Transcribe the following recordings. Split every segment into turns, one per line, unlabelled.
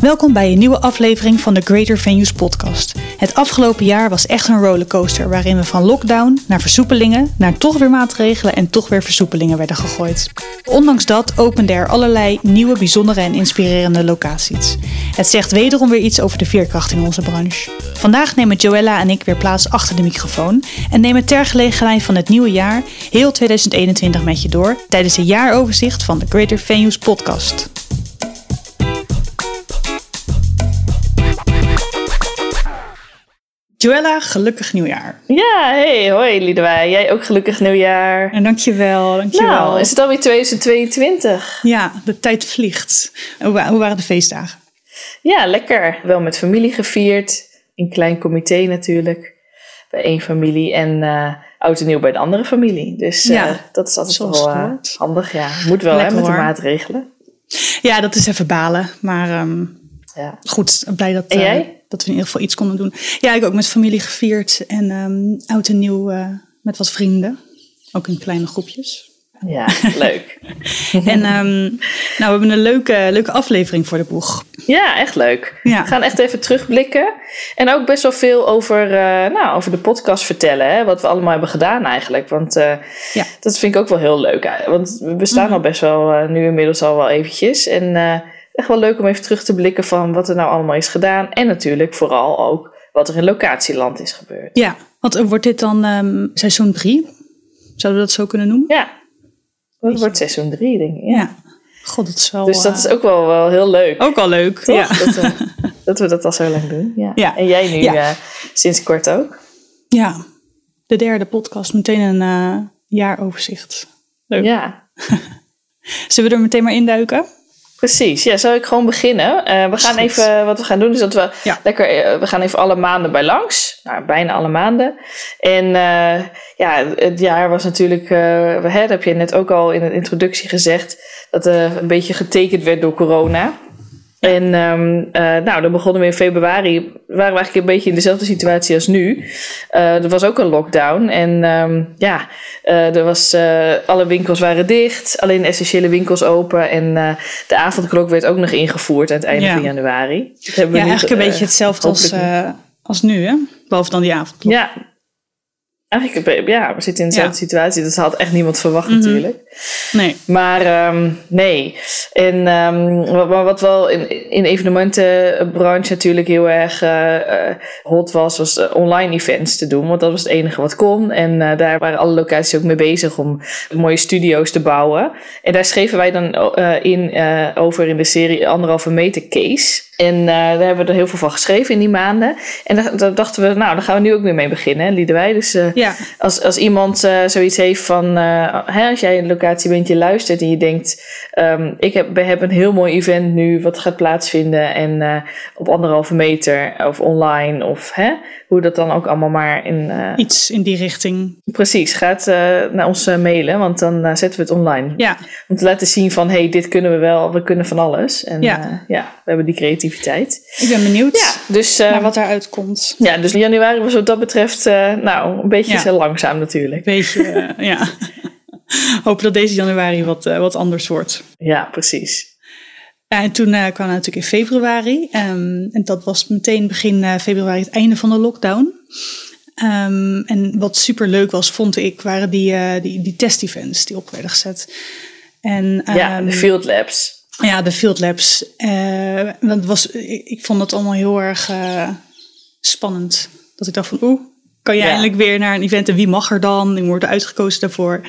Welkom bij een nieuwe aflevering van de Greater Venues podcast. Het afgelopen jaar was echt een rollercoaster waarin we van lockdown naar versoepelingen, naar toch weer maatregelen en toch weer versoepelingen werden gegooid. Ondanks dat openden er allerlei nieuwe, bijzondere en inspirerende locaties. Het zegt wederom weer iets over de veerkracht in onze branche. Vandaag nemen Joella en ik weer plaats achter de microfoon en nemen ter gelegenheid van het nieuwe jaar heel 2021 met je door tijdens een jaaroverzicht van de Greater Venues podcast. Joella, gelukkig nieuwjaar.
Ja, hey, hoi Liedewij. Jij ook gelukkig nieuwjaar.
En dankjewel, dankjewel.
Nou, is het alweer 2022?
Ja, de tijd vliegt. Hoe, wa- hoe waren de feestdagen?
Ja, lekker. Wel met familie gevierd. In klein comité natuurlijk. Bij één familie. En eh oud en nieuw bij de andere familie. Dus eh,
Ja,
dat is altijd wel eh, handig. Ja, moet wel hè,
Lekker,
met de maatregelen.
Ja, dat is even balen. Maar ehm,
Ja.
goed, blij dat, eh, dat we in ieder geval iets konden doen. Ja, ik ook met familie gevierd. En ehm, oud en nieuw eh, met wat vrienden. Ook in kleine groepjes.
ja, leuk.
En ehm, nou, we hebben een leuke, leuke aflevering voor de boeg.
Ja, echt leuk.
Ja.
We gaan echt even terugblikken. En ook best wel veel over, eh, nou, over de podcast vertellen. Hè? Wat we allemaal hebben gedaan eigenlijk. Want
Ja.
dat vind ik ook wel heel leuk. Want we bestaan
Mhm.
al best wel, nu inmiddels al wel eventjes. En echt wel leuk om even terug te blikken van wat er nou allemaal is gedaan. En natuurlijk vooral ook wat er in locatieland is gebeurd.
Ja, want eh, wordt dit dan ehm, seizoen drie? Zouden we dat zo kunnen noemen?
Ja, dat wordt seizoen drie denk ik. Ja.
Ja. God, dat is wel...
Dus dat
eh,
is ook wel, wel heel leuk.
ook al leuk.
Toch?
Ja.
Dat, we, dat we dat al zo lang doen. Ja.
Ja.
En jij nu
Ja.
eh, sinds kort ook.
ja, de derde podcast. Meteen een eh, jaaroverzicht. Leuk.
Ja,
Zullen we er meteen maar induiken?
Precies. Ja, zal ik gewoon beginnen? Eh, we gaan
goed.
even, wat we gaan doen is dat we
Ja.
lekker, eh, we gaan even alle maanden bij langs. Nou, bijna alle maanden. En eh, ja, het jaar was natuurlijk, eh, we, hè, dat heb je net ook al in de introductie gezegd, dat er een beetje getekend werd door corona. En ehm, eh, nou, dan begonnen we in februari. Waren we eigenlijk een beetje in dezelfde situatie als nu. Eh, er was ook een lockdown. En ehm, ja, eh, er was, alle winkels waren dicht. Alleen essentiële winkels open. En de avondklok werd ook nog ingevoerd aan het einde
Ja.
van januari. Dat hebben we
Ja,
nu,
eigenlijk een beetje hetzelfde als, als nu, hè? Behalve dan die avond.
Ja. Eigenlijk, ja, we zitten in dezelfde
Ja.
situatie. Dat had echt niemand verwacht
Mhm.
natuurlijk.
Nee.
Maar ehm, nee. En ehm, wat, wat wel in, in evenementenbranche natuurlijk heel erg eh, eh, hot was, was eh, online events te doen. Want dat was het enige wat kon. En daar waren alle locaties ook mee bezig om mooie studio's te bouwen. En daar schreven wij dan in over in de serie anderhalve meter case. En daar hebben we er heel veel van geschreven in die maanden. En daar, daar dachten we, nou, daar gaan we nu ook weer mee beginnen, hè, Liedewij. Dus
Ja.
als, als iemand zoiets heeft van, hè, als jij een locatie bent, je luistert en je denkt, ehm, ik heb, we hebben een heel mooi event nu wat gaat plaatsvinden en eh, op anderhalve meter of online of hè, hoe dat dan ook allemaal maar in, eh,
Iets in die richting.
precies, gaat eh, naar ons mailen, want dan zetten we het online.
Ja.
Om te laten zien van, hey, dit kunnen we wel, we kunnen van alles. En
Ja.
ja, we hebben die creativiteit.
Ik ben benieuwd
Ja, dus... eh,
naar wat daaruit komt.
ja, dus januari was wat dat betreft, nou, een beetje
Ja.
langzaam natuurlijk.
Beetje, ja. Hopen dat deze januari wat, eh, wat anders wordt.
Ja, precies.
En toen eh, kwam het natuurlijk in februari. ehm, en dat was meteen begin eh, februari het einde van de lockdown. Ehm, en wat super leuk was, vond ik, waren die, die, die test-events die op werden gezet. En,
Ja,
ehm,
de field labs.
Ja, de field labs. Dat was, ik, ik vond het allemaal heel erg spannend. Dat ik dacht van, oeh, kan je
Ja.
eindelijk weer naar een event en wie mag er dan? Ik word uitgekozen daarvoor.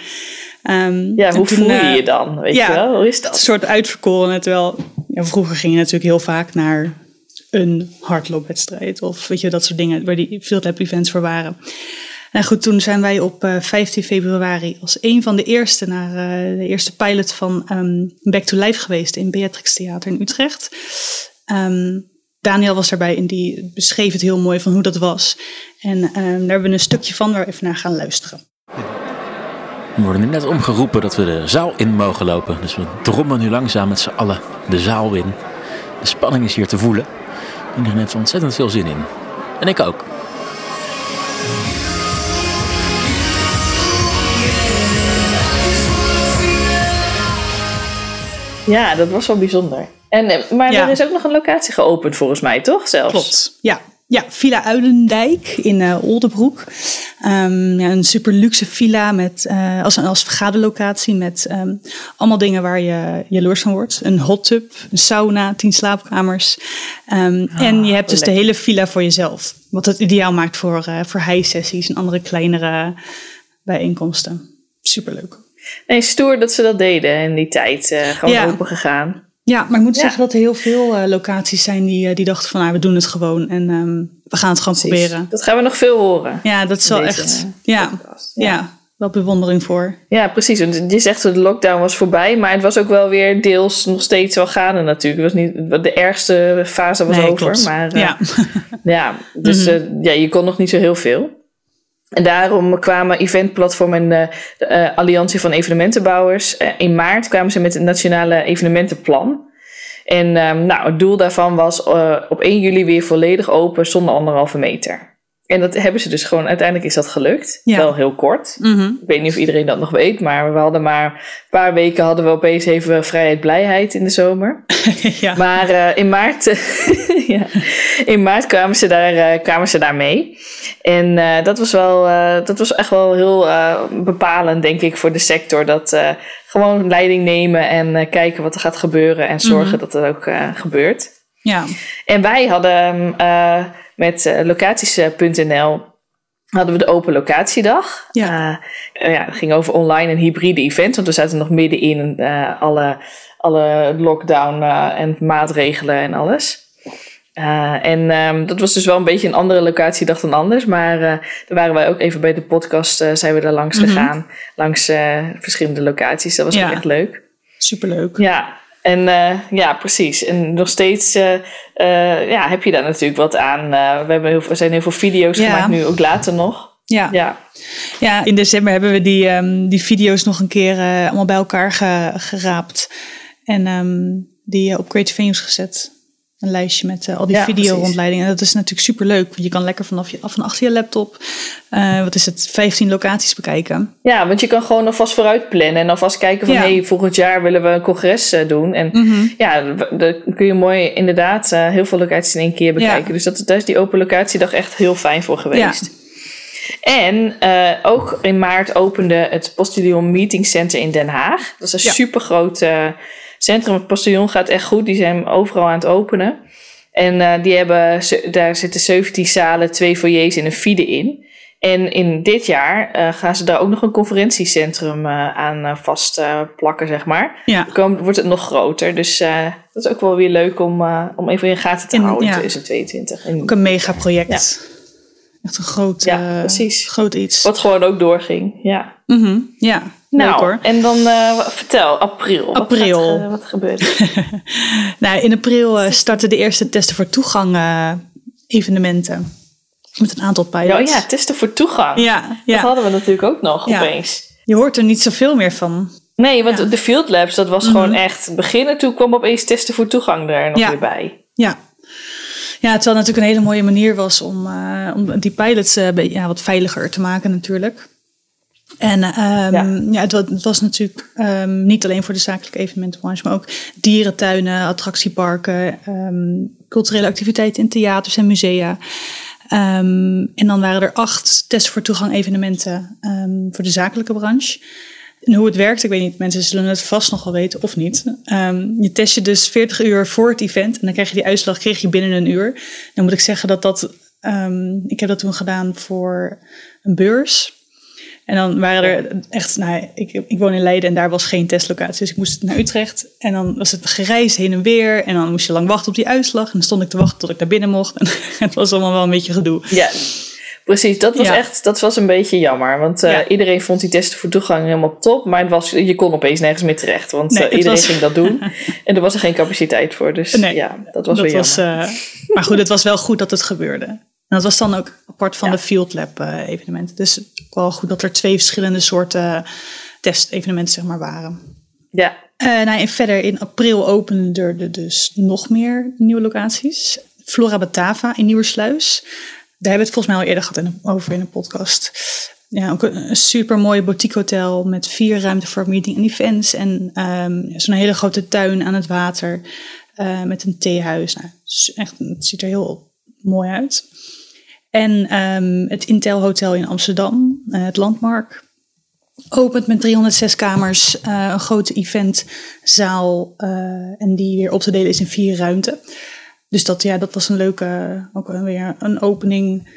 Ehm,
Ja, hoe
toen,
voel je
eh,
je dan? Weet
ja,
je wel? Hoe is
Een
dat?
soort uitverkoren. Terwijl ja, vroeger ging je natuurlijk heel vaak naar een hardloopwedstrijd. Of weet je, dat soort dingen waar die field lab events voor waren. En goed, toen zijn wij op eh, 15 februari als een van de eerste naar eh, de eerste pilot van ehm, Back to Life geweest in Beatrix Theater in Utrecht. Ehm, Daniel was daarbij en die beschreef het heel mooi van hoe dat was. En ehm, daar hebben we een stukje van waar we even naar gaan luisteren.
We worden nu net omgeroepen dat we de zaal in mogen lopen. Dus we drommen nu langzaam met z'n allen de zaal in. De spanning is hier te voelen. Iedereen heeft er ontzettend veel zin in. En ik ook.
Ja, dat was wel bijzonder. En, eh, maar
Ja.
er is ook nog een locatie geopend volgens mij, toch? Zelfs.
Klopt. Ja, ja Villa Uilendijk in eh Oldenbroek. Ehm, ja, een super luxe villa met, eh, als, als vergaderlocatie met ehm, allemaal dingen waar je jaloers van wordt. Een hot tub, een sauna, tien slaapkamers. Ehm, en je hebt dus de hele villa voor jezelf. Wat het ideaal maakt voor, eh voor high-sessies en andere kleinere bijeenkomsten. Superleuk.
Nee, stoer dat ze dat deden in die tijd. gewoon
Ja.
open gegaan.
Ja, maar ik moet
Ja.
zeggen dat er heel veel eh, locaties zijn die, eh, die dachten van nou, we doen het gewoon en ehm, we gaan het gewoon
Precies.
proberen.
Dat gaan we nog veel horen.
Ja, dat is wel
Deze,
echt.
eh,
Ja,
podcast.
ja.
Ja.
wel bewondering voor.
Ja, precies. Want je zegt dat de lockdown was voorbij, maar het was ook wel weer deels nog steeds wel gaande natuurlijk. Het was niet, de ergste fase was
Nee,
over.
klopt.
Maar
ja.
ja, dus eh, ja, je kon nog niet zo heel veel. En daarom kwamen Eventplatform en de, eh, Alliantie van Evenementenbouwers. eh, in maart kwamen ze met het Nationale Evenementenplan. En ehm, nou, het doel daarvan was eh, op 1 juli weer volledig open zonder anderhalve meter. En dat hebben ze dus gewoon, uiteindelijk is dat gelukt.
Ja.
Wel heel kort.
Mhm.
Ik weet niet of iedereen dat nog weet, maar we hadden maar een paar weken hadden we opeens even vrijheid, blijheid in de zomer.
ja.
Maar eh, in, maart, ja, in maart kwamen ze daar, eh, kwamen ze daar mee. En eh, dat, was wel, dat was echt wel heel bepalend, denk ik, voor de sector. Dat gewoon leiding nemen en kijken wat er gaat gebeuren en zorgen dat het ook gebeurt.
ja.
En wij hadden eh, met eh, locaties.nl hadden we de open locatiedag.
Ja.
Eh, eh, ja, het ging over online en hybride events, want we zaten nog midden in eh, alle, alle lockdown eh, en maatregelen en alles. Eh, en ehm, dat was dus wel een beetje een andere locatiedag dan anders. Maar eh daar waren wij ook even bij de podcast, eh, zijn we daar langs
Mhm.
gegaan. Langs eh, verschillende locaties. Dat was
Ja.
ook echt leuk.
Superleuk.
Ja, en eh, ja, precies. En nog steeds eh, eh, ja, heb je daar natuurlijk wat aan. We hebben heel, veel- er zijn heel veel video's
Ja.
gemaakt nu, ook later nog.
Ja.
Ja,
Ja, in december hebben we die, ehm, die video's nog een keer allemaal bij elkaar ge- geraapt. En ehm, die op Creative Venues gezet. Een lijstje met eh, al die
Ja,
video-rondleidingen. En dat is natuurlijk super leuk. Want je kan lekker vanaf je, van achter je laptop, eh, wat is het, 15 locaties bekijken.
ja, want je kan gewoon alvast vooruit plannen en alvast kijken van...
Ja.
hé, hey, volgend jaar willen we een congres eh, doen. En
Mhm.
ja, dan kun je mooi inderdaad heel veel locaties in één keer bekijken.
Ja.
Dus dat, daar is die open locatiedag echt heel fijn voor geweest. En ook in maart opende het Postillon Meeting Center in Den Haag. Dat is een
Ja.
supergroot eh, centrum. Het Postillon gaat echt goed. Die zijn overal aan het openen. En eh, die hebben, daar zitten 17 zalen, twee foyers en een fide in. En in dit jaar eh, gaan ze daar ook nog een conferentiecentrum eh, aan eh, vast eh, plakken, zeg maar.
Ja.
Dan komt- wordt het nog groter. Dus dat is ook wel weer leuk om, om even in gaten te houden in
ja.
2022. En
Ook een megaproject. Echt een groot,
Ja,
eh,
precies.
groot iets.
wat gewoon ook doorging. Ja.
Mhm. Ja, leuk
Nou,
hoor.
en dan eh, wat- vertel, april. Wat
April.
gaat, eh, Wat, gebeurt er?
Nou, in april eh, starten de eerste testen voor toegang eh, evenementen. Met een aantal
Ja,
pilots.
oh ja, testen voor toegang.
ja,
Dat
ja.
hadden we natuurlijk ook nog
Ja.
opeens.
Je hoort er niet zoveel meer van.
Nee, want de Field Labs, dat was gewoon echt beginnen. Toen kwam opeens testen voor toegang er nog
Ja.
weer bij.
Ja. Ja, terwijl het natuurlijk een hele mooie manier was om, eh, om die pilots eh, ja, wat veiliger te maken natuurlijk. En ehm,
Ja.
ja. het, wa- het was natuurlijk ehm, niet alleen voor de zakelijke evenementenbranche, maar ook dierentuinen, attractieparken, ehm, culturele activiteiten in theaters en musea. En dan waren er acht testen voor toegang evenementen voor de zakelijke branche. En hoe het werkt, ik weet niet, mensen zullen het vast nog wel weten of niet. Ehm, je test je dus 40 uur voor het event en dan krijg je die uitslag kreeg je binnen een uur. Dan moet ik zeggen dat dat, ehm, ik heb dat toen gedaan voor een beurs. En dan waren er echt, nou, ik, ik woon in Leiden en daar was geen testlocatie. Dus ik moest naar Utrecht. En dan was het gereisd heen en weer. En dan moest je lang wachten op die uitslag. En dan stond ik te wachten tot ik naar binnen mocht. En het was allemaal wel een beetje gedoe.
Ja, precies. Dat was
Ja.
echt, dat was een beetje jammer. Want eh,
Ja.
iedereen vond die testen voor toegang helemaal top. Maar het was, je kon opeens nergens meer terecht. Want
Nee,
eh, iedereen
was-
ging dat doen. en er was er geen capaciteit voor. Dus
Nee,
ja, dat was
dat
weer
was,
jammer.
eh, maar goed, het was wel goed dat het gebeurde. En dat was dan ook apart van
Ja.
de Field Lab evenementen. Dus ook wel goed dat er twee verschillende soorten testevenementen zeg maar, waren.
ja,
Eh, nou, en verder in april openden er dus nog meer nieuwe locaties. Flora Batava in Nieuwersluis. Daar hebben we het volgens mij al eerder gehad in een- over in een podcast. ja, ook een super mooi boutique hotel met vier ruimte voor meeting en events. En ehm, zo'n hele grote tuin aan het water uh, met een theehuis. Nou, echt, het ziet er heel mooi uit. En ehm, het Intel Hotel in Amsterdam, uh, het Landmark. Opent met 306 kamers, uh, een grote eventzaal. en die weer op te delen is in vier ruimten. Dus dat, ja, dat was een leuke, ook weer een opening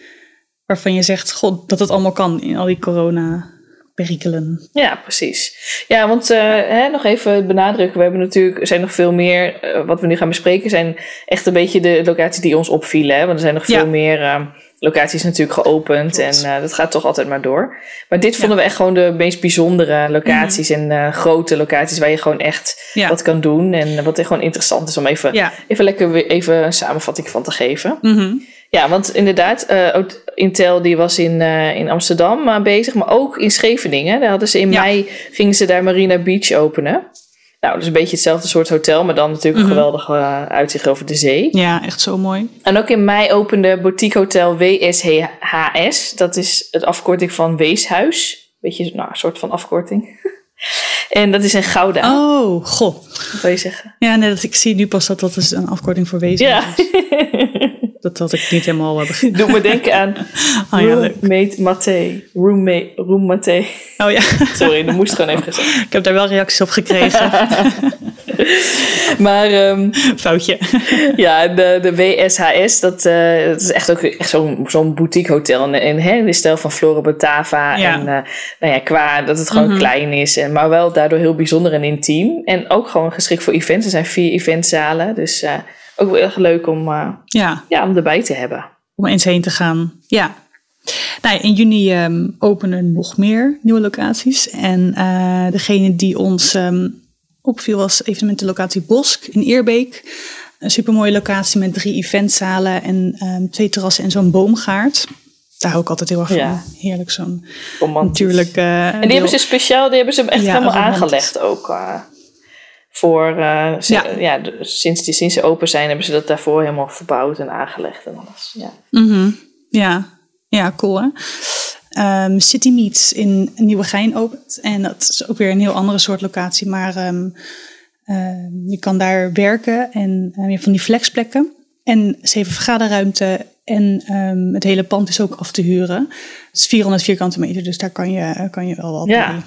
waarvan je zegt, god, dat het allemaal kan in al die corona perikelen.
Ja, precies. Ja, want uh, hè, nog even benadrukken. We hebben natuurlijk, er zijn nog veel meer, uh, wat we nu gaan bespreken, zijn echt een beetje de locaties die ons opvielen. Hè? Want er zijn nog veel meer uh, locaties natuurlijk geopend en dat gaat toch altijd maar door. Maar dit vonden ja. we echt gewoon de meest bijzondere locaties mm -hmm. en grote locaties waar je gewoon echt ja. wat kan doen. En wat gewoon interessant is om even, even lekker even een samenvatting van te geven.
Mm -hmm.
Ja, want inderdaad, uh, Intel die was in, uh, in Amsterdam uh, bezig, maar ook in Scheveningen. Daar hadden ze in mei gingen ze daar Marina Beach openen. Nou, dus een beetje hetzelfde soort hotel, maar dan natuurlijk een geweldig uitzicht over de zee.
Ja, echt zo mooi.
En ook in mei opende boutique hotel WSHS. Dat is het afkorting van Weeshuis. Beetje nou, een soort van afkorting. En dat is in Gouda.
Oh, goh.
Wat wil je zeggen?
Ja, nee, dat, ik zie nu pas dat dat is een afkorting voor wezen.
Ja.
dat had ik niet helemaal begrepen.
Doe me denken aan oh, ja, roommate Mathé. Roommate, room Mathé.
Oh ja.
Sorry, dat moest gewoon even gezegd.
Ik heb daar wel reacties op gekregen.
maar... Um,
Foutje.
ja, de, de WSHS, dat, uh, dat is echt ook echt zo'n zo'n boutique hotel. Hè, in de stijl van Flora Batava. Ja. En uh, nou ja, qua dat het gewoon mm -hmm. klein is. En, maar wel daardoor heel bijzonder en intiem. En ook gewoon geschikt voor events. Er zijn vier eventzalen. Dus... Uh, ook wel erg leuk om, uh,
ja.
Ja, om erbij te hebben.
Om eens heen te gaan. Ja. Nou, in juni um, openen nog meer nieuwe locaties. En uh, degene die ons um, opviel was evenementenlocatie Bosk in Eerbeek. Een supermooie locatie met drie eventzalen en um, twee terrassen en zo'n boomgaard. Daar hou ik altijd heel erg van. Ja. Heerlijk zo'n natuurlijk. Uh,
en die hebben ze speciaal, die hebben ze echt ja, helemaal aangelegd ook. Uh voor, uh, ja. ja sinds, die, sinds ze open zijn, hebben ze dat daarvoor helemaal verbouwd en aangelegd en alles. Ja,
mm -hmm. ja. ja cool hè. Um, City Meets in Nieuwegein opent. En dat is ook weer een heel andere soort locatie. Maar um, uh, je kan daar werken en je hebt van die flexplekken. En ze heeft vergaderruimte en um, het hele pand is ook af te huren. Het is 400 vierkante meter, dus daar kan je, kan je wel wat
ja.
mee.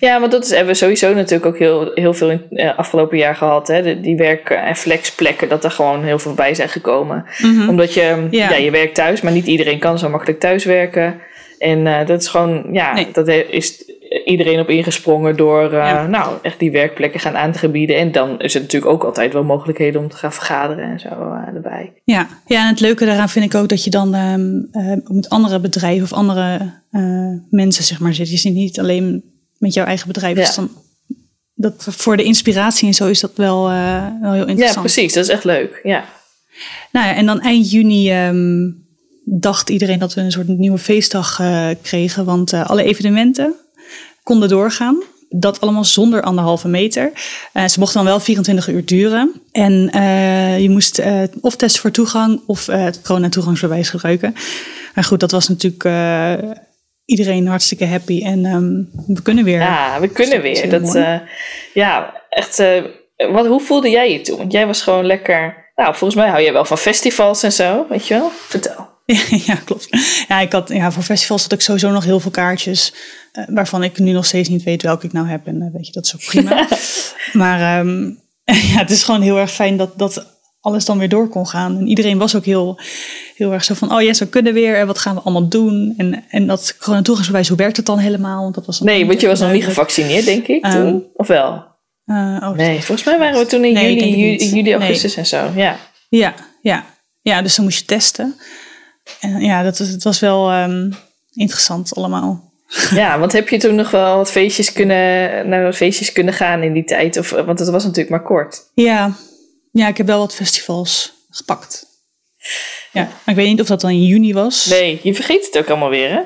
Ja, want dat is, hebben we sowieso natuurlijk ook heel, heel veel in het uh, afgelopen jaar gehad. Hè? De, die werk- en flexplekken, dat er gewoon heel veel bij zijn gekomen.
Mhm.
Mm -hmm. Omdat je, ja. ja. je werkt thuis, maar niet iedereen kan zo makkelijk thuiswerken. En uh, dat is gewoon, ja, nee. dat is iedereen op ingesprongen door uh, ja. nou, echt die werkplekken gaan aan te bieden. En dan is het natuurlijk ook altijd wel mogelijkheden om te gaan vergaderen en zo uh, erbij.
Ja. ja, en het leuke daaraan vind ik ook dat je dan um, uh, met andere bedrijven of andere mensen zeg maar zit. Je zit niet alleen met jouw eigen bedrijf. Ja. Dus dan, dat, voor de inspiratie en zo is dat wel, wel heel interessant.
Ja, precies. Dat is echt leuk. Ja.
Nou ja, en dan eind juni um, dacht iedereen dat we een soort nieuwe feestdag kregen. Want alle evenementen konden doorgaan. Dat allemaal zonder anderhalve meter. Uh, ze mochten dan wel 24 uur duren. En uh, je moest uh, of testen voor toegang of het corona-toegangsbewijs gebruiken. Maar goed, dat was natuurlijk iedereen hartstikke happy. En um, we kunnen weer.
Ja, we kunnen weer. Dat, ja, echt. wat, hoe voelde jij je toen? Want jij was gewoon lekker. Nou, volgens mij hou jij wel van festivals en zo, weet je wel? Vertel.
ja, klopt. Ja, ik had, ja, voor festivals had ik sowieso nog heel veel kaartjes. Uh, waarvan ik nu nog steeds niet weet welke ik nou heb. En uh, weet je, dat is ook prima. maar um, ja, het is gewoon heel erg fijn dat, dat alles dan weer door kon gaan. En iedereen was ook heel, heel erg zo van... oh yes, we kunnen weer en wat gaan we allemaal doen? En, en dat corona-toegangsbewijs, hoe werkt het dan helemaal? Want dat was
nee, want je was nog niet gevaccineerd, denk ik, toen. Um, of wel?
Uh, oh,
nee, volgens mij waren we toen in nee, juli, juli, augustus nee. en zo. Ja.
ja, ja. Ja, dus dan moest je testen. En ja, dat was, het was wel um, interessant allemaal.
Ja, want heb je toen nog wel wat feestjes kunnen, naar wat feestjes kunnen gaan in die tijd? Of, want het was natuurlijk maar kort.
Ja. ja, ik heb wel wat festivals gepakt. Ja, maar ik weet niet of dat dan in juni was.
Nee, je vergeet het ook allemaal weer, hè?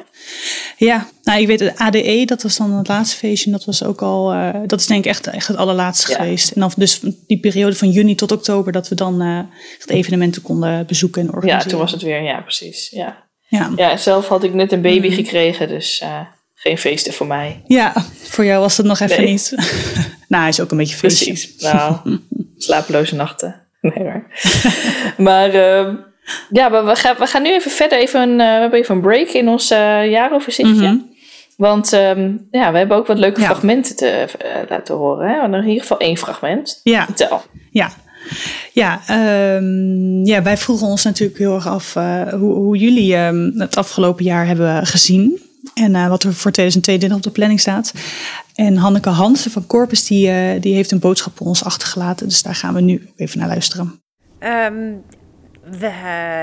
Ja, nou, ik weet het ADE, dat was dan het laatste feestje. Dat was ook al, uh, dat is denk ik echt, echt het allerlaatste ja. geweest. En dan dus die periode van juni tot oktober, dat we dan uh, echt evenementen konden bezoeken en organiseren.
Ja, toen was het weer, ja, precies. Ja,
ja.
ja zelf had ik net een baby mm. gekregen, dus uh, geen feesten voor mij.
Ja, voor jou was het nog even
Nee.
niet. nou, hij is ook een beetje feestje.
Precies. Nou, slapeloze nachten. Nee hoor. maar ehm, ja, we, we, gaan, we gaan nu even verder. Even een, eh, we hebben even een break in ons eh, jaaroverzichtje.
Mhm.
Want ehm, ja, we hebben ook wat leuke
Ja.
fragmenten te eh, laten horen. Hè? In ieder geval één fragment.
Ja,
Vertel.
ja. Ja, ehm, ja, wij vroegen ons natuurlijk heel erg af eh, hoe, hoe jullie ehm, het afgelopen jaar hebben gezien. En eh, wat er voor 2022 op de planning staat. En Hanneke Hansen van Corpus, die, eh, die heeft een boodschap voor ons achtergelaten. Dus daar gaan we nu even naar luisteren.
Ehm, we,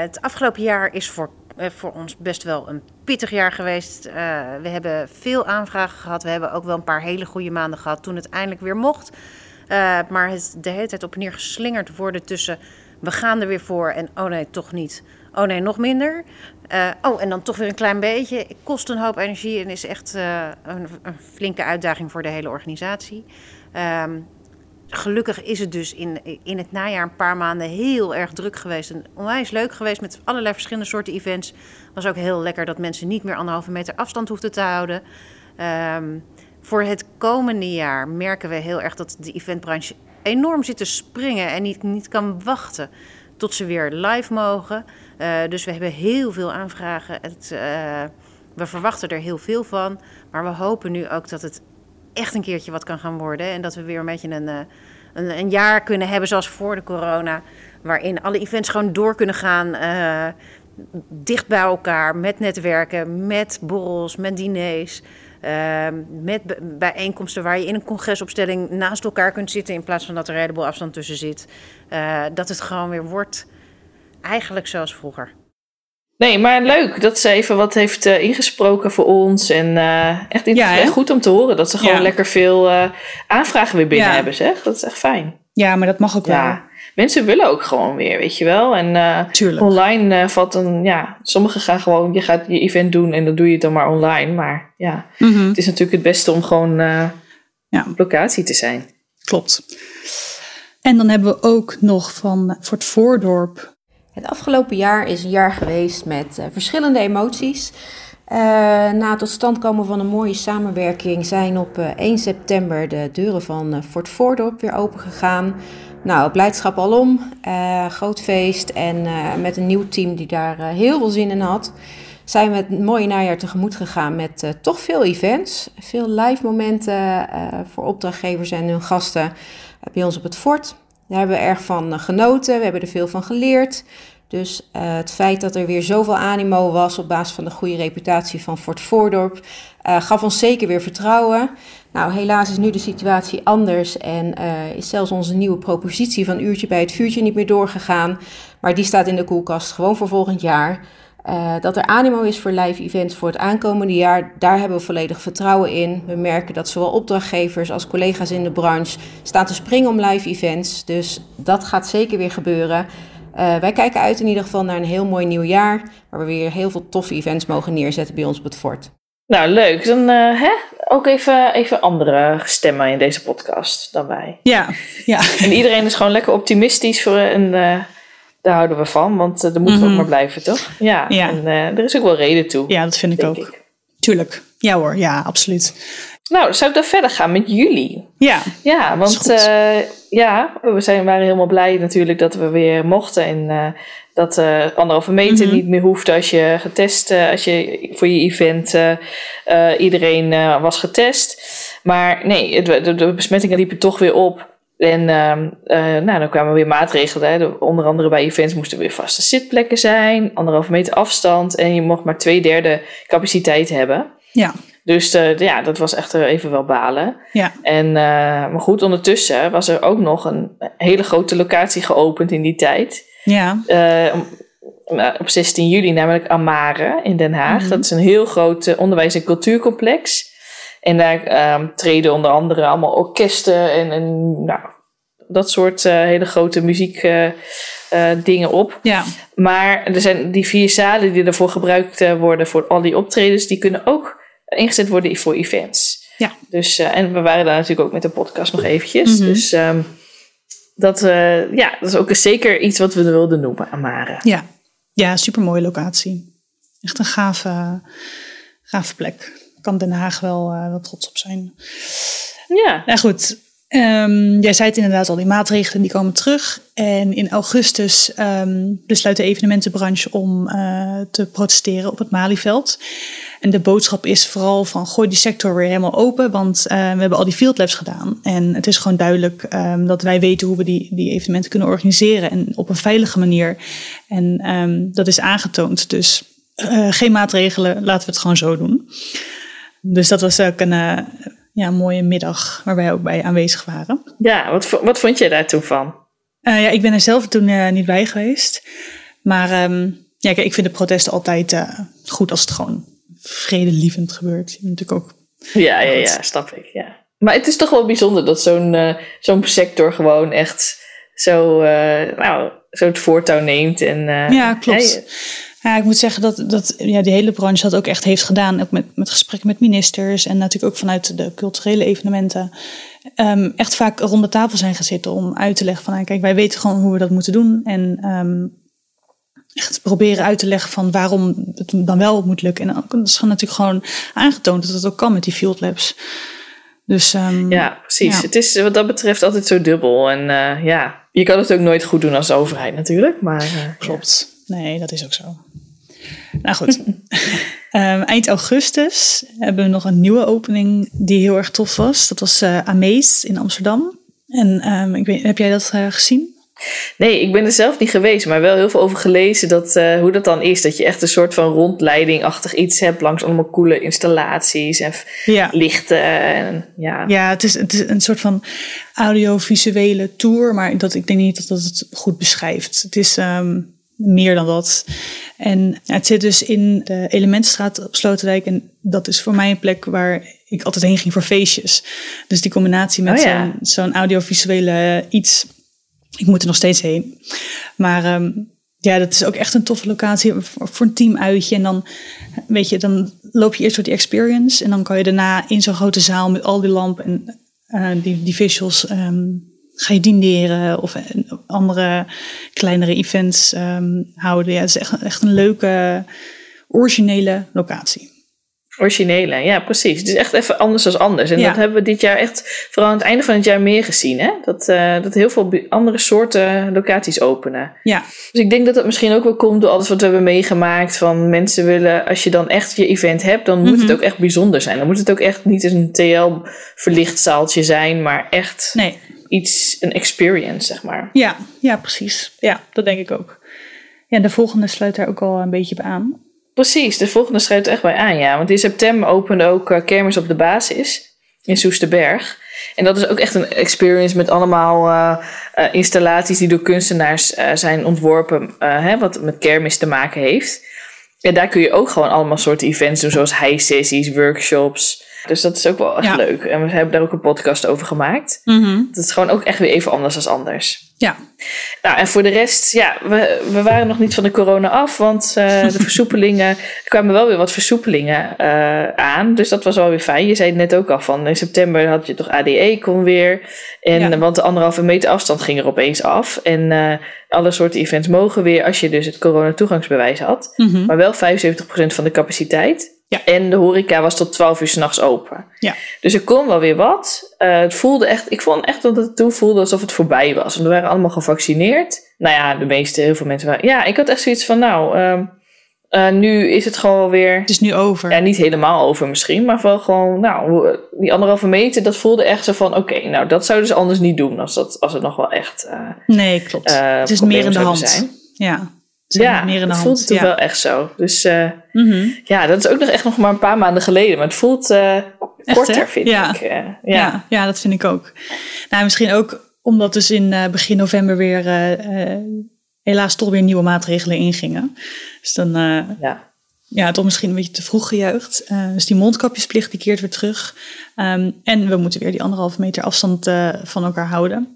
het afgelopen jaar is voor, voor ons best wel een pittig jaar geweest. We hebben veel aanvragen gehad. We hebben ook wel een paar hele goede maanden gehad toen het eindelijk weer mocht. Eh, maar het de hele tijd op en neer geslingerd worden tussen we gaan er weer voor en oh nee, toch niet. Oh nee, nog minder. Eh, oh, en dan toch weer een klein beetje. Kost een hoop energie en is echt eh, een, een flinke uitdaging voor de hele organisatie. Ehm, gelukkig is het dus in, in het najaar een paar maanden heel erg druk geweest. En onwijs leuk geweest met allerlei verschillende soorten events. Was ook heel lekker dat mensen niet meer anderhalve meter afstand hoefden te houden. Ehm, voor het komende jaar merken we heel erg dat de eventbranche enorm zit te springen en niet, niet kan wachten tot ze weer live mogen. Eh, dus we hebben heel veel aanvragen. Het, eh, we verwachten er heel veel van. Maar we hopen nu ook dat het echt een keertje wat kan gaan worden. En dat we weer een beetje een, eh, een, een jaar kunnen hebben zoals voor de corona. Waarin alle events gewoon door kunnen gaan. dicht bij elkaar, met netwerken, met borrels, met diners. Eh, met bijeenkomsten waar je in een congresopstelling naast elkaar kunt zitten. In plaats van dat er een heleboel afstand tussen zit. Eh, dat het gewoon weer wordt eigenlijk zoals vroeger.
Nee, maar leuk dat ze even wat heeft eh, ingesproken voor ons. En eh, echt,
Ja,
echt goed om te horen dat ze gewoon
Ja.
lekker veel eh, aanvragen weer binnen
Ja.
hebben, zeg. Dat is echt fijn.
Ja, maar dat mag ook wel.
Mensen willen ook gewoon weer, weet je wel. En eh,
Tuurlijk.
online eh, valt een, ja, sommigen gaan gewoon, je gaat je event doen en dan doe je het dan maar online. Maar ja,
Mhm,
het is natuurlijk het beste om gewoon eh,
Ja.
op locatie te zijn.
klopt. En dan hebben we ook nog van Fort Voordorp.
Het afgelopen jaar is een jaar geweest met eh, verschillende emoties. Eh, na het tot stand komen van een mooie samenwerking zijn op eh, 1 september de deuren van Fort Voordorp weer open gegaan. Nou, blijdschap alom, eh groot feest en eh, met een nieuw team die daar eh, heel veel zin in had. Zijn we het mooie najaar tegemoet gegaan met toch veel events. Veel live momenten voor opdrachtgevers en hun gasten bij ons op het fort. Daar hebben we erg van genoten, we hebben er veel van geleerd. Dus het feit dat er weer zoveel animo was op basis van de goede reputatie van Fort Voordorp, gaf ons zeker weer vertrouwen. Nou, helaas is nu de situatie anders en eh, is zelfs onze nieuwe propositie van uurtje bij het vuurtje niet meer doorgegaan. Maar die staat in de koelkast gewoon voor volgend jaar. Eh, dat er animo is voor live events voor het aankomende jaar, daar hebben we volledig vertrouwen in. We merken dat zowel opdrachtgevers als collega's in de branche staan te springen om live events. Dus dat gaat zeker weer gebeuren. Eh, wij kijken uit in ieder geval naar een heel mooi nieuw jaar, waar we weer heel veel toffe events mogen neerzetten bij ons op het fort.
Nou, leuk. Dan eh, hè? ook even, even andere stemmen in deze podcast dan wij.
Ja, ja.
En iedereen is gewoon lekker optimistisch voor, en eh, daar houden we van, want eh, daar moeten we ook
Mhm.
maar blijven, toch? Ja,
Ja.
en eh, er is ook wel reden toe,
ja, dat vind ik ook.
ik.
Tuurlijk. Ja hoor, ja, absoluut.
Nou, zou ik dan verder gaan met jullie?
Ja,
Ja, want eh, ja, we zijn, waren helemaal blij natuurlijk dat we weer mochten. En eh, dat eh anderhalve meter
Mhm.
niet meer hoefde als je getest, als je voor je event iedereen was getest. Maar nee, het, de, de besmettingen liepen toch weer op. En ehm, eh, nou, dan kwamen weer maatregelen. Hè. De- onder andere bij events moesten weer vaste zitplekken zijn, anderhalve meter afstand en je mocht maar twee derde capaciteit hebben.
ja,
Dus eh, ja, dat was echt eh, even wel balen.
ja.
En, eh, maar goed, ondertussen was er ook nog een hele grote locatie geopend in die tijd.
Ja,
Eh, eh, op 16 juli, namelijk Amare in Den Haag.
Mhm.
Dat is een heel groot onderwijs- en cultuurcomplex. En daar ehm, treden onder andere allemaal orkesten en, en nou, dat soort eh, hele grote muziekdingen dingen op.
ja.
Maar er zijn die vier zalen die ervoor gebruikt worden voor al die optredens, die kunnen ook ingezet worden voor events.
Ja.
Dus, eh, en we waren daar natuurlijk ook met de podcast nog eventjes.
Mhm.
Dus ehm, dat, eh, ja, dat is ook zeker iets wat we wilden noemen, Amare.
Ja, ja supermooie locatie. Echt een gave, gave plek. kan Den Haag wel, uh, wel trots op zijn.
Ja.
Nou goed, Um, jij zei het inderdaad al, die maatregelen die komen terug. En in augustus um, besluit de evenementenbranche om te protesteren op het Malieveld. En de boodschap is vooral van gooi die sector weer helemaal open, want uh, we hebben al die field labs gedaan. En het is gewoon duidelijk um, dat wij weten hoe we die, die evenementen kunnen organiseren en op een veilige manier. En dat is aangetoond. Dus uh, geen maatregelen, laten we het gewoon zo doen. Dus dat was ook een ja, mooie middag waar wij ook bij aanwezig waren.
Ja, wat, wat vond je daar toen van?
Ja, ik ben er zelf toen niet bij geweest. Maar um, ja, kijk, ik vind de protesten altijd goed als het gewoon vredelievend gebeurt. Natuurlijk ook.
Ja, ja, ja, snap ik. Ja. Maar het is toch wel bijzonder dat zo'n zo'n sector gewoon echt zo, nou, zo het voortouw neemt. En,
ja, klopt. Ja, ik moet zeggen dat, dat ja, de hele branche dat ook echt heeft gedaan. Ook met, met gesprekken met ministers en natuurlijk ook vanuit de culturele evenementen. Um, echt vaak rond de tafel zijn gezeten om uit te leggen van... kijk, wij weten gewoon hoe we dat moeten doen. En um, echt proberen uit te leggen van waarom het dan wel moet lukken. En dat is natuurlijk gewoon aangetoond dat het ook kan met die field labs. Dus, um,
ja, precies. Ja. Het is wat dat betreft altijd zo dubbel. En uh, ja, je kan het ook nooit goed doen als overheid natuurlijk. Maar, uh,
Klopt. Nee, dat is ook zo. Nou goed, um, eind augustus hebben we nog een nieuwe opening die heel erg tof was. Dat was uh, Amaze in Amsterdam. En um, ik weet, heb jij dat gezien?
Nee, ik ben er zelf niet geweest, maar wel heel veel over gelezen dat, uh, hoe dat dan is. Dat je echt een soort van rondleidingachtig iets hebt langs allemaal coole installaties en
ja.
lichten. En, ja,
ja het, is, het is een soort van audiovisuele tour, maar dat, ik denk niet dat dat het goed beschrijft. Het is um, meer dan dat. En het zit dus in de Elementstraat op Sloterdijk. En dat is voor mij een plek waar ik altijd heen ging voor feestjes. Dus die combinatie met
oh, ja.
zo'n zo'n audiovisuele iets. Ik moet er nog steeds heen. Maar um, ja, dat is ook echt een toffe locatie voor, een teamuitje. En dan, weet je, dan loop je eerst door die experience. En dan kan je daarna in zo'n grote zaal met al die lampen en uh, die, die visuals... Um, ga je dineren of andere kleinere events um, houden. Ja, het is echt, echt een leuke, originele locatie.
Originele, ja, precies. Het is echt even anders dan anders. En
Ja.
dat hebben we dit jaar echt, vooral aan het einde van het jaar, meer gezien. Hè? Dat, eh, dat heel veel andere soorten locaties openen.
Ja,
Dus ik denk dat het misschien ook wel komt door alles wat we hebben meegemaakt. Van mensen willen, als je dan echt je event hebt, dan moet
Mhm.
het ook echt bijzonder zijn. Dan moet het ook echt niet een TL-verlicht zaaltje zijn, maar echt
nee.
iets, een experience, zeg maar.
Ja, ja, precies. Ja, dat denk ik ook. Ja, de volgende sluit daar ook al een beetje bij aan.
Precies, de volgende er echt bij aan, ja. Want in september opende ook eh, Kermis op de Basis in Soesterberg. En dat is ook echt een experience met allemaal eh, eh, installaties die door kunstenaars zijn ontworpen, hè, wat met kermis te maken heeft. En daar kun je ook gewoon allemaal soorten events doen, zoals high-sessies, workshops. Dus dat is ook wel echt
Ja.
leuk. En we hebben daar ook een podcast over gemaakt. Dat is gewoon ook echt weer even anders dan anders.
Ja,
Nou, en voor de rest, ja, we, we waren nog niet van de corona af, want eh, de versoepelingen, er kwamen wel weer wat versoepelingen eh, aan. Dus dat was wel weer fijn. Je zei het net ook al van, in september had je toch ADE kon weer. En,
Ja.
Want de anderhalve meter afstand ging er opeens af. En eh, alle soorten events mogen weer als je dus het corona-toegangsbewijs had.
Mhm.
Maar wel 75% van de capaciteit.
Ja.
En de horeca was tot 12 uur s'nachts open.
Ja.
Dus er kon wel weer wat. Eh, het voelde echt, ik vond echt dat het toen voelde alsof het voorbij was. Want we waren allemaal gevaccineerd. Nou ja, de meeste, heel veel mensen waren. Ja, ik had echt zoiets van, nou, ehm, eh, nu is het gewoon weer.
het is nu over.
Ja, niet helemaal over misschien, maar wel gewoon, nou, die anderhalve meter, dat voelde echt zo van, oké, nou, dat zouden ze anders niet doen als, dat, als het nog wel echt. eh,
nee, klopt. het is meer in de hand.
zijn.
Ja,
Ja,
meer in de
het
hand. ja.
wel echt zo. Dus eh,
Mhm.
ja, dat is ook nog echt nog maar een paar maanden geleden. Maar het voelt eh, korter, vind
Ja.
ik. eh, ja.
Ja. Ja, dat vind ik ook. Nou, misschien ook omdat dus in begin november weer helaas toch weer nieuwe maatregelen ingingen. Dus dan
Ja.
ja, toch misschien een beetje te vroeg gejuicht. Dus die mondkapjespplicht die keert weer terug. Ehm, en we moeten weer die anderhalve meter afstand van elkaar houden.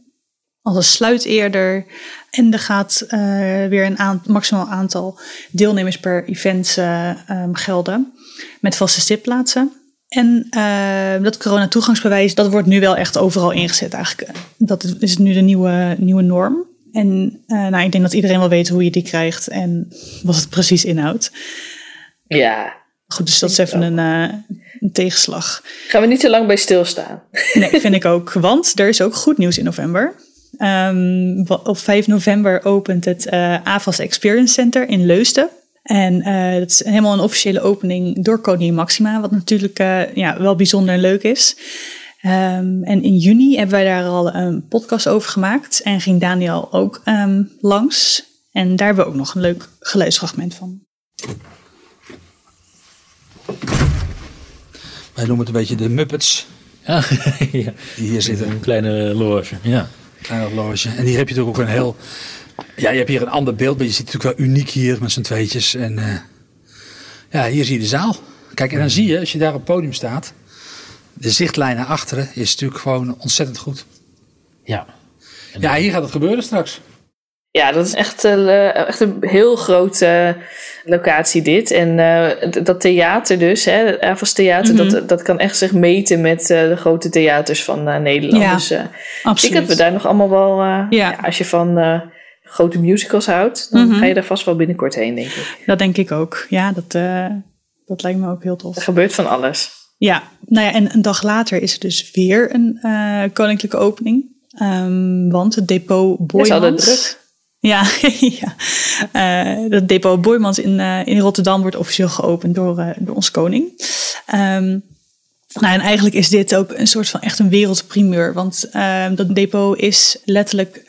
Alles sluit eerder. En er gaat eh, weer een maximaal aantal deelnemers per event eh, ehm, gelden. Met vaste zitplaatsen. En eh, dat corona-toegangsbewijs, dat wordt nu wel echt overal ingezet eigenlijk. Dat is- nu de nieuwe, nieuwe norm. En nou, ik denk dat iedereen wel weet hoe je die krijgt en wat het precies inhoudt.
ja,
Goed, dus dat is even een, een, tegenslag.
Gaan we niet te lang bij stilstaan.
Nee, vind ik ook. Want er is ook goed nieuws in november. Um, op 5 november opent het uh, AVAS Experience Center in Leusden. En uh, dat is helemaal een officiële opening door Koningin Maxima, wat natuurlijk uh, ja, wel bijzonder en leuk is. Um, en in juni hebben wij daar al een podcast over gemaakt en ging Daniel ook um, langs. En daar hebben we ook nog een leuk geluidsfragment van.
Wij noemen het een beetje de Muppets.
Ja, ja.
Die hier zitten.
Een kleine loge, ja.
Kleine loge. En hier heb je natuurlijk ook een heel... Ja, je hebt hier een ander beeld, maar je ziet het natuurlijk wel uniek hier met z'n tweetjes. En uh, ja, hier zie je de zaal. Kijk, en dan zie je, als je daar op het podium staat... De zichtlijn naar achteren is natuurlijk gewoon ontzettend goed.
Ja.
Ja, hier gaat het gebeuren straks.
Ja, dat is echt, uh, echt een heel grote locatie dit. En uh, dat theater dus, hè, het Avals Theater, mm -hmm. dat, dat kan echt zich meten met uh, de grote theaters van Nederland.
Ja,
dus
absoluut.
ik dat we daar nog allemaal wel,
Ja.
ja, als je van grote musicals houdt, dan
Mhm.
ga je daar vast wel binnenkort heen, denk ik.
Dat denk ik ook. Ja, dat, eh, dat lijkt me ook heel tof.
Er gebeurt van alles.
Ja, nou ja, en een dag later is er dus weer een eh, koninklijke opening. Ehm, want het depot Boymans...
druk.
Ja. Eh, dat depot Boymans in, eh, in Rotterdam wordt officieel geopend door, eh, door ons koning. Ehm, nou, en eigenlijk is dit ook een soort van echt een wereldprimeur. Want ehm, dat depot is letterlijk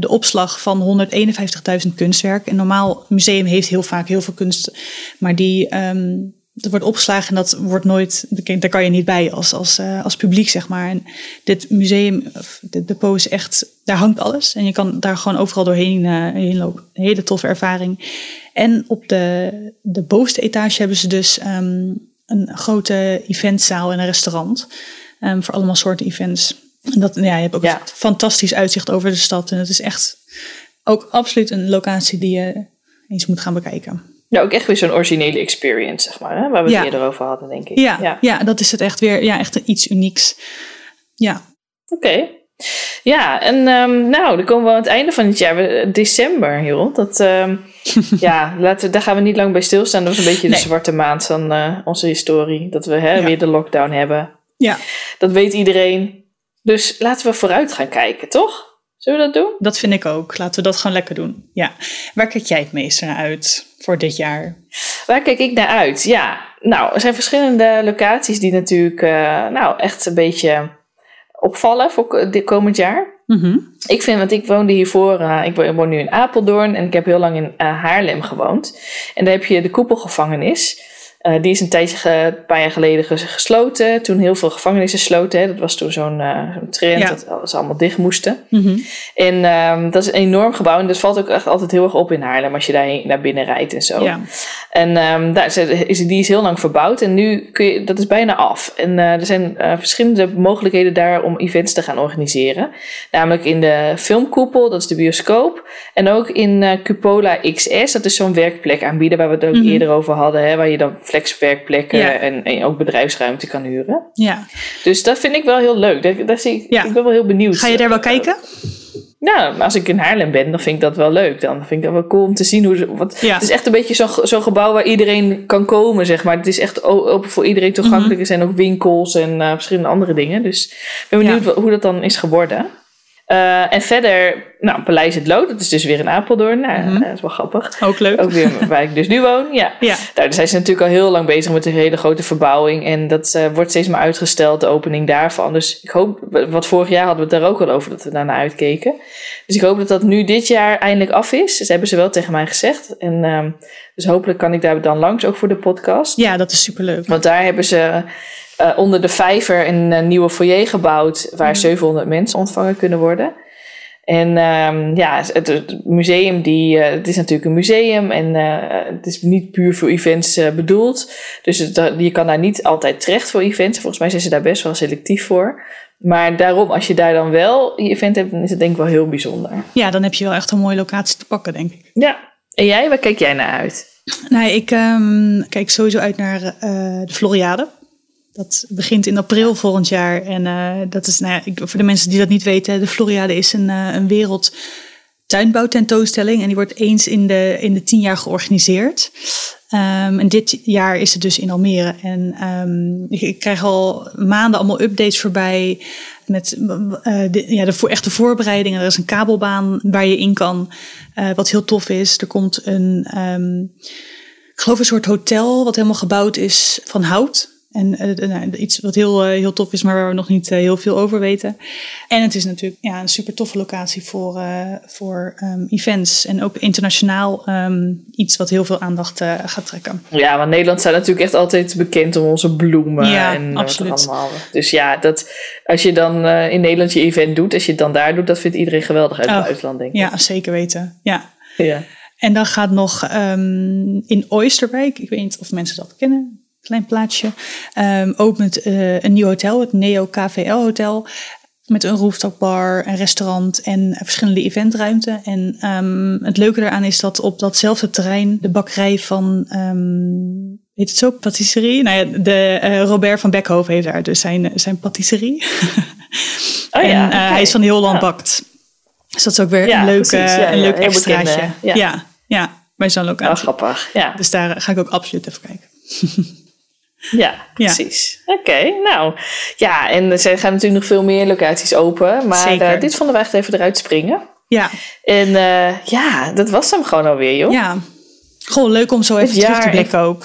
de opslag van 151.000 kunstwerken. Een normaal museum heeft heel vaak heel veel kunst. Maar die, ehm, dat wordt opgeslagen en dat wordt nooit... Daar kan je niet bij als, als, eh, als publiek, zeg maar. En dit museum, of dit depot is echt... Daar hangt alles. En je kan daar gewoon overal doorheen eh, heen lopen. Een hele toffe ervaring. En op de, de bovenste etage hebben ze dus... ehm, een grote eventzaal en een restaurant. ehm, voor allemaal soorten events. En dat, ja, je hebt ook
Ja.
een fantastisch uitzicht over de stad. En het is echt ook absoluut een locatie die je eens moet gaan bekijken.
Ja, ook echt weer zo'n originele experience, zeg maar. Hè? Waar we het
Ja.
eerder over hadden, denk ik.
Ja, ja. dat is het echt weer. Ja, echt iets unieks. Ja,
Oké. Ja, en ehm, nou, dan komen we aan het einde van het jaar. We- December, joh. Dat, ehm, ja, laten we, daar gaan we niet lang bij stilstaan. Dat was een beetje de zwarte maand van eh, onze historie. Dat we hè,
Ja.
weer de lockdown hebben.
ja,
Dat weet iedereen. Dus laten we vooruit gaan kijken, toch? Zullen we dat doen?
dat vind ik ook. Laten we dat gewoon lekker doen. Ja. Waar kijk jij het meest naar uit voor dit jaar?
Waar kijk ik naar uit? Ja, nou, er zijn verschillende locaties die natuurlijk eh, nou, echt een beetje opvallen voor dit komend jaar.
Mhm.
Ik vind, want ik woonde hiervoor, eh, ik wo- woon nu in Apeldoorn en ik heb heel lang in eh, Haarlem gewoond. En daar heb je de koepelgevangenis. Eh, die is een tijdje, een paar jaar geleden ges- gesloten. Toen heel veel gevangenissen sloten. Hè. Dat was toen zo'n eh, trend
Ja.
dat ze allemaal dicht moesten.
Mhm.
En ehm, dat is een enorm gebouw. En dat valt ook echt altijd heel erg op in Haarlem als je daar naar binnen rijdt en zo.
Ja.
En ehm, daar is, die is heel lang verbouwd en nu kun je, dat is bijna af. En eh, er zijn verschillende mogelijkheden daar om events te gaan organiseren. Namelijk in de filmkoepel, dat is de bioscoop. En ook in Cupola XS, dat is zo'n werkplek aanbieden waar we het ook
Mhm.
eerder over hadden. Hè, waar je dan flexwerkplekken
Ja.
en, en ook bedrijfsruimte kan huren.
ja.
Dus dat vind ik wel heel leuk. Daar, daar zie ik,
Ja.
ik ben wel heel benieuwd.
Ga je daar wel
Eh,
kijken?
nou, als ik in Haarlem ben, dan vind ik dat wel leuk. Dan vind ik dat wel cool om te zien hoe ze. Wat,
Ja.
Het is echt een beetje zo'n zo'n gebouw waar iedereen kan komen, zeg maar. Het is echt open voor iedereen toegankelijk.
Mhm.
Er zijn ook winkels en eh, verschillende andere dingen. Dus ik ben benieuwd
Ja.
hoe dat dan is geworden. Eh, en verder, nou, Paleis het Lood, dat is dus weer in Apeldoorn. Nou,
Mhm.
dat is wel grappig.
Ook leuk.
Ook weer waar ik dus nu woon, ja.
Ja.
Daar zijn ze natuurlijk al heel lang bezig met een hele grote verbouwing. En dat eh, wordt steeds maar uitgesteld, de opening daarvan. Dus ik hoop, wat vorig jaar hadden we het daar ook al over, dat we daarnaar uitkeken. Dus ik hoop dat dat nu dit jaar eindelijk af is. Dat hebben ze wel tegen mij gezegd. En ehm, dus hopelijk kan ik daar dan langs, ook voor de podcast.
ja, dat is superleuk.
Want daar hebben ze eh, onder de vijver een eh, nieuwe foyer gebouwd... waar 700 mensen ontvangen kunnen worden. En ehm, ja, het, het museum, die, eh, het is natuurlijk een museum en het is niet puur voor events bedoeld. Dus het, je kan daar niet altijd terecht voor events. Volgens mij zijn ze daar best wel selectief voor. Maar daarom, als je daar dan wel je event hebt, dan is het denk ik wel heel bijzonder.
Ja, dan heb je wel echt een mooie locatie te pakken, denk ik.
Ja. En jij, waar kijk jij naar uit?
Nou, ik ehm, kijk sowieso uit naar de Floriade. Dat begint in april volgend jaar. En eh, dat is, nou ja, ik, voor de mensen die dat niet weten, de Floriade is een, eh, een wereld tuinbouwtentoonstelling. En die wordt eens in de, in de tien jaar georganiseerd. Ehm, en dit jaar is het dus in Almere. En ehm, ik, krijg al maanden allemaal updates voorbij. Met uh, de, ja, de echte voorbereidingen. Er is een kabelbaan waar je in kan. Uh, wat heel tof is. Er komt een, um, ik geloof een soort hotel. Wat helemaal gebouwd is van hout. En uh, nou, iets wat heel, uh, heel tof is, maar waar we nog niet uh, heel veel over weten. En het is natuurlijk ja, een super toffe locatie voor, voor um, events. En ook internationaal um, iets wat heel veel aandacht gaat trekken.
Ja, want Nederland staat natuurlijk echt altijd bekend om onze bloemen.
Ja,
en
absoluut.
allemaal. Dus ja, dat, als je dan in Nederland je event doet, als je het dan daar doet, dat vindt iedereen geweldig uit het
oh,
buitenland, denk ik.
Ja, zeker weten. Ja.
ja.
En dan gaat nog um, in Oysterwijk, ik weet niet of mensen dat kennen klein plaatsje, um, opent uh, een nieuw hotel, het Neo KVL Hotel. Met een rooftopbar, een restaurant en verschillende eventruimten. En um, het leuke daaraan is dat op datzelfde terrein de bakkerij van, um, heet het zo, patisserie? Nou ja, de uh, Robert van Beckhoven heeft daar dus zijn, zijn patisserie.
Oh ja,
en uh,
okay.
hij is van heel land bakt. Dus dat is ook weer
Ja,
een leuk.
Ja,
een leuk extraatje.
ja.
ja, bij zo'n
Oh,
locatie.
grappig. Ja,
Dus daar ga ik ook absoluut even kijken.
ja precies. Oké, nou. Ja, en er zijn- gaan natuurlijk nog veel meer locaties open. Maar eh, dit vonden we echt even eruit springen.
Ja,
En eh, ja, dat was hem gewoon alweer, joh.
ja. Gewoon leuk om zo even terug te blikken ook.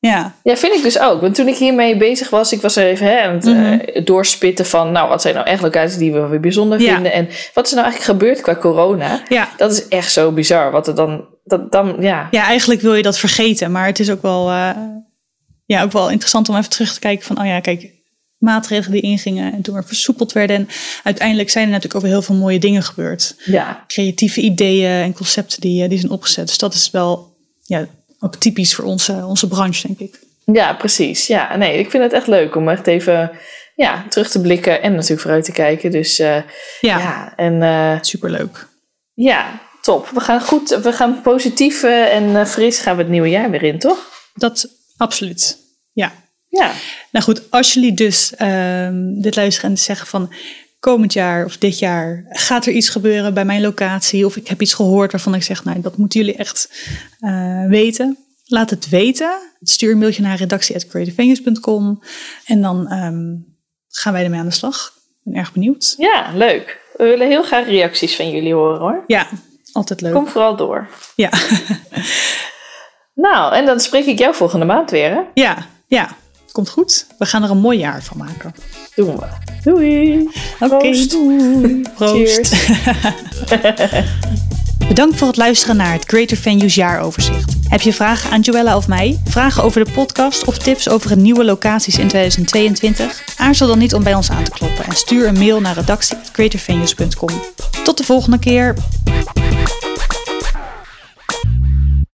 Ja,
Ja, vind ik dus ook. Want toen ik hiermee bezig was, ik was er even hè, aan het eh, doorspitten van, nou, wat zijn nou echt locaties die we weer bijzonder
Mhm. Ja.
vinden? En wat is er nou eigenlijk gebeurd qua corona?
ja.
Dat is echt zo bizar. Wat er dan, dat, dan ja.
ja, eigenlijk wil je dat vergeten. Maar het is ook wel, ja, ook wel interessant om even terug te kijken van... oh ja, kijk, maatregelen die ingingen en toen weer versoepeld werden. En uiteindelijk zijn er natuurlijk ook heel veel mooie dingen gebeurd.
Ja,
Creatieve ideeën en concepten die, eh, die zijn opgezet. Dus dat is wel ja, ook typisch voor onze, onze branche, denk ik.
ja, precies. Ja, nee, ik vind het echt leuk om echt even ja, terug te blikken en natuurlijk vooruit te kijken. Dus eh,
Ja,
ja, en eh,
superleuk.
ja, top. We gaan goed, we gaan positief en fris gaan we het nieuwe jaar weer in, toch?
Dat absoluut, ja.
Ja,
Nou goed, als jullie dus ehm, dit luisteren en zeggen van komend jaar of dit jaar gaat er iets gebeuren bij mijn locatie of ik heb iets gehoord waarvan ik zeg, nou dat moeten jullie echt eh, weten. Laat het weten. Stuur een mailtje naar redactie.creativevenues.com en dan ehm, gaan wij ermee aan de slag. Ik ben erg benieuwd.
ja, leuk. We willen heel graag reacties van jullie horen hoor.
Ja, altijd leuk.
Kom vooral door.
Ja.
Nou, en dan spreek ik jou volgende maand weer, hè?
ja, ja, komt goed. We gaan er een mooi jaar van maken.
Doen we. Doei.
Oké,
Proost.
doei. Proost. Bedankt voor het luisteren naar het Greater Venues jaaroverzicht. Heb je vragen aan Joella of mij? Vragen over de podcast of tips over nieuwe locaties in 2022? Aarzel dan niet om bij ons aan te kloppen en stuur een mail naar redactie.greatervenues.com. Tot de volgende keer.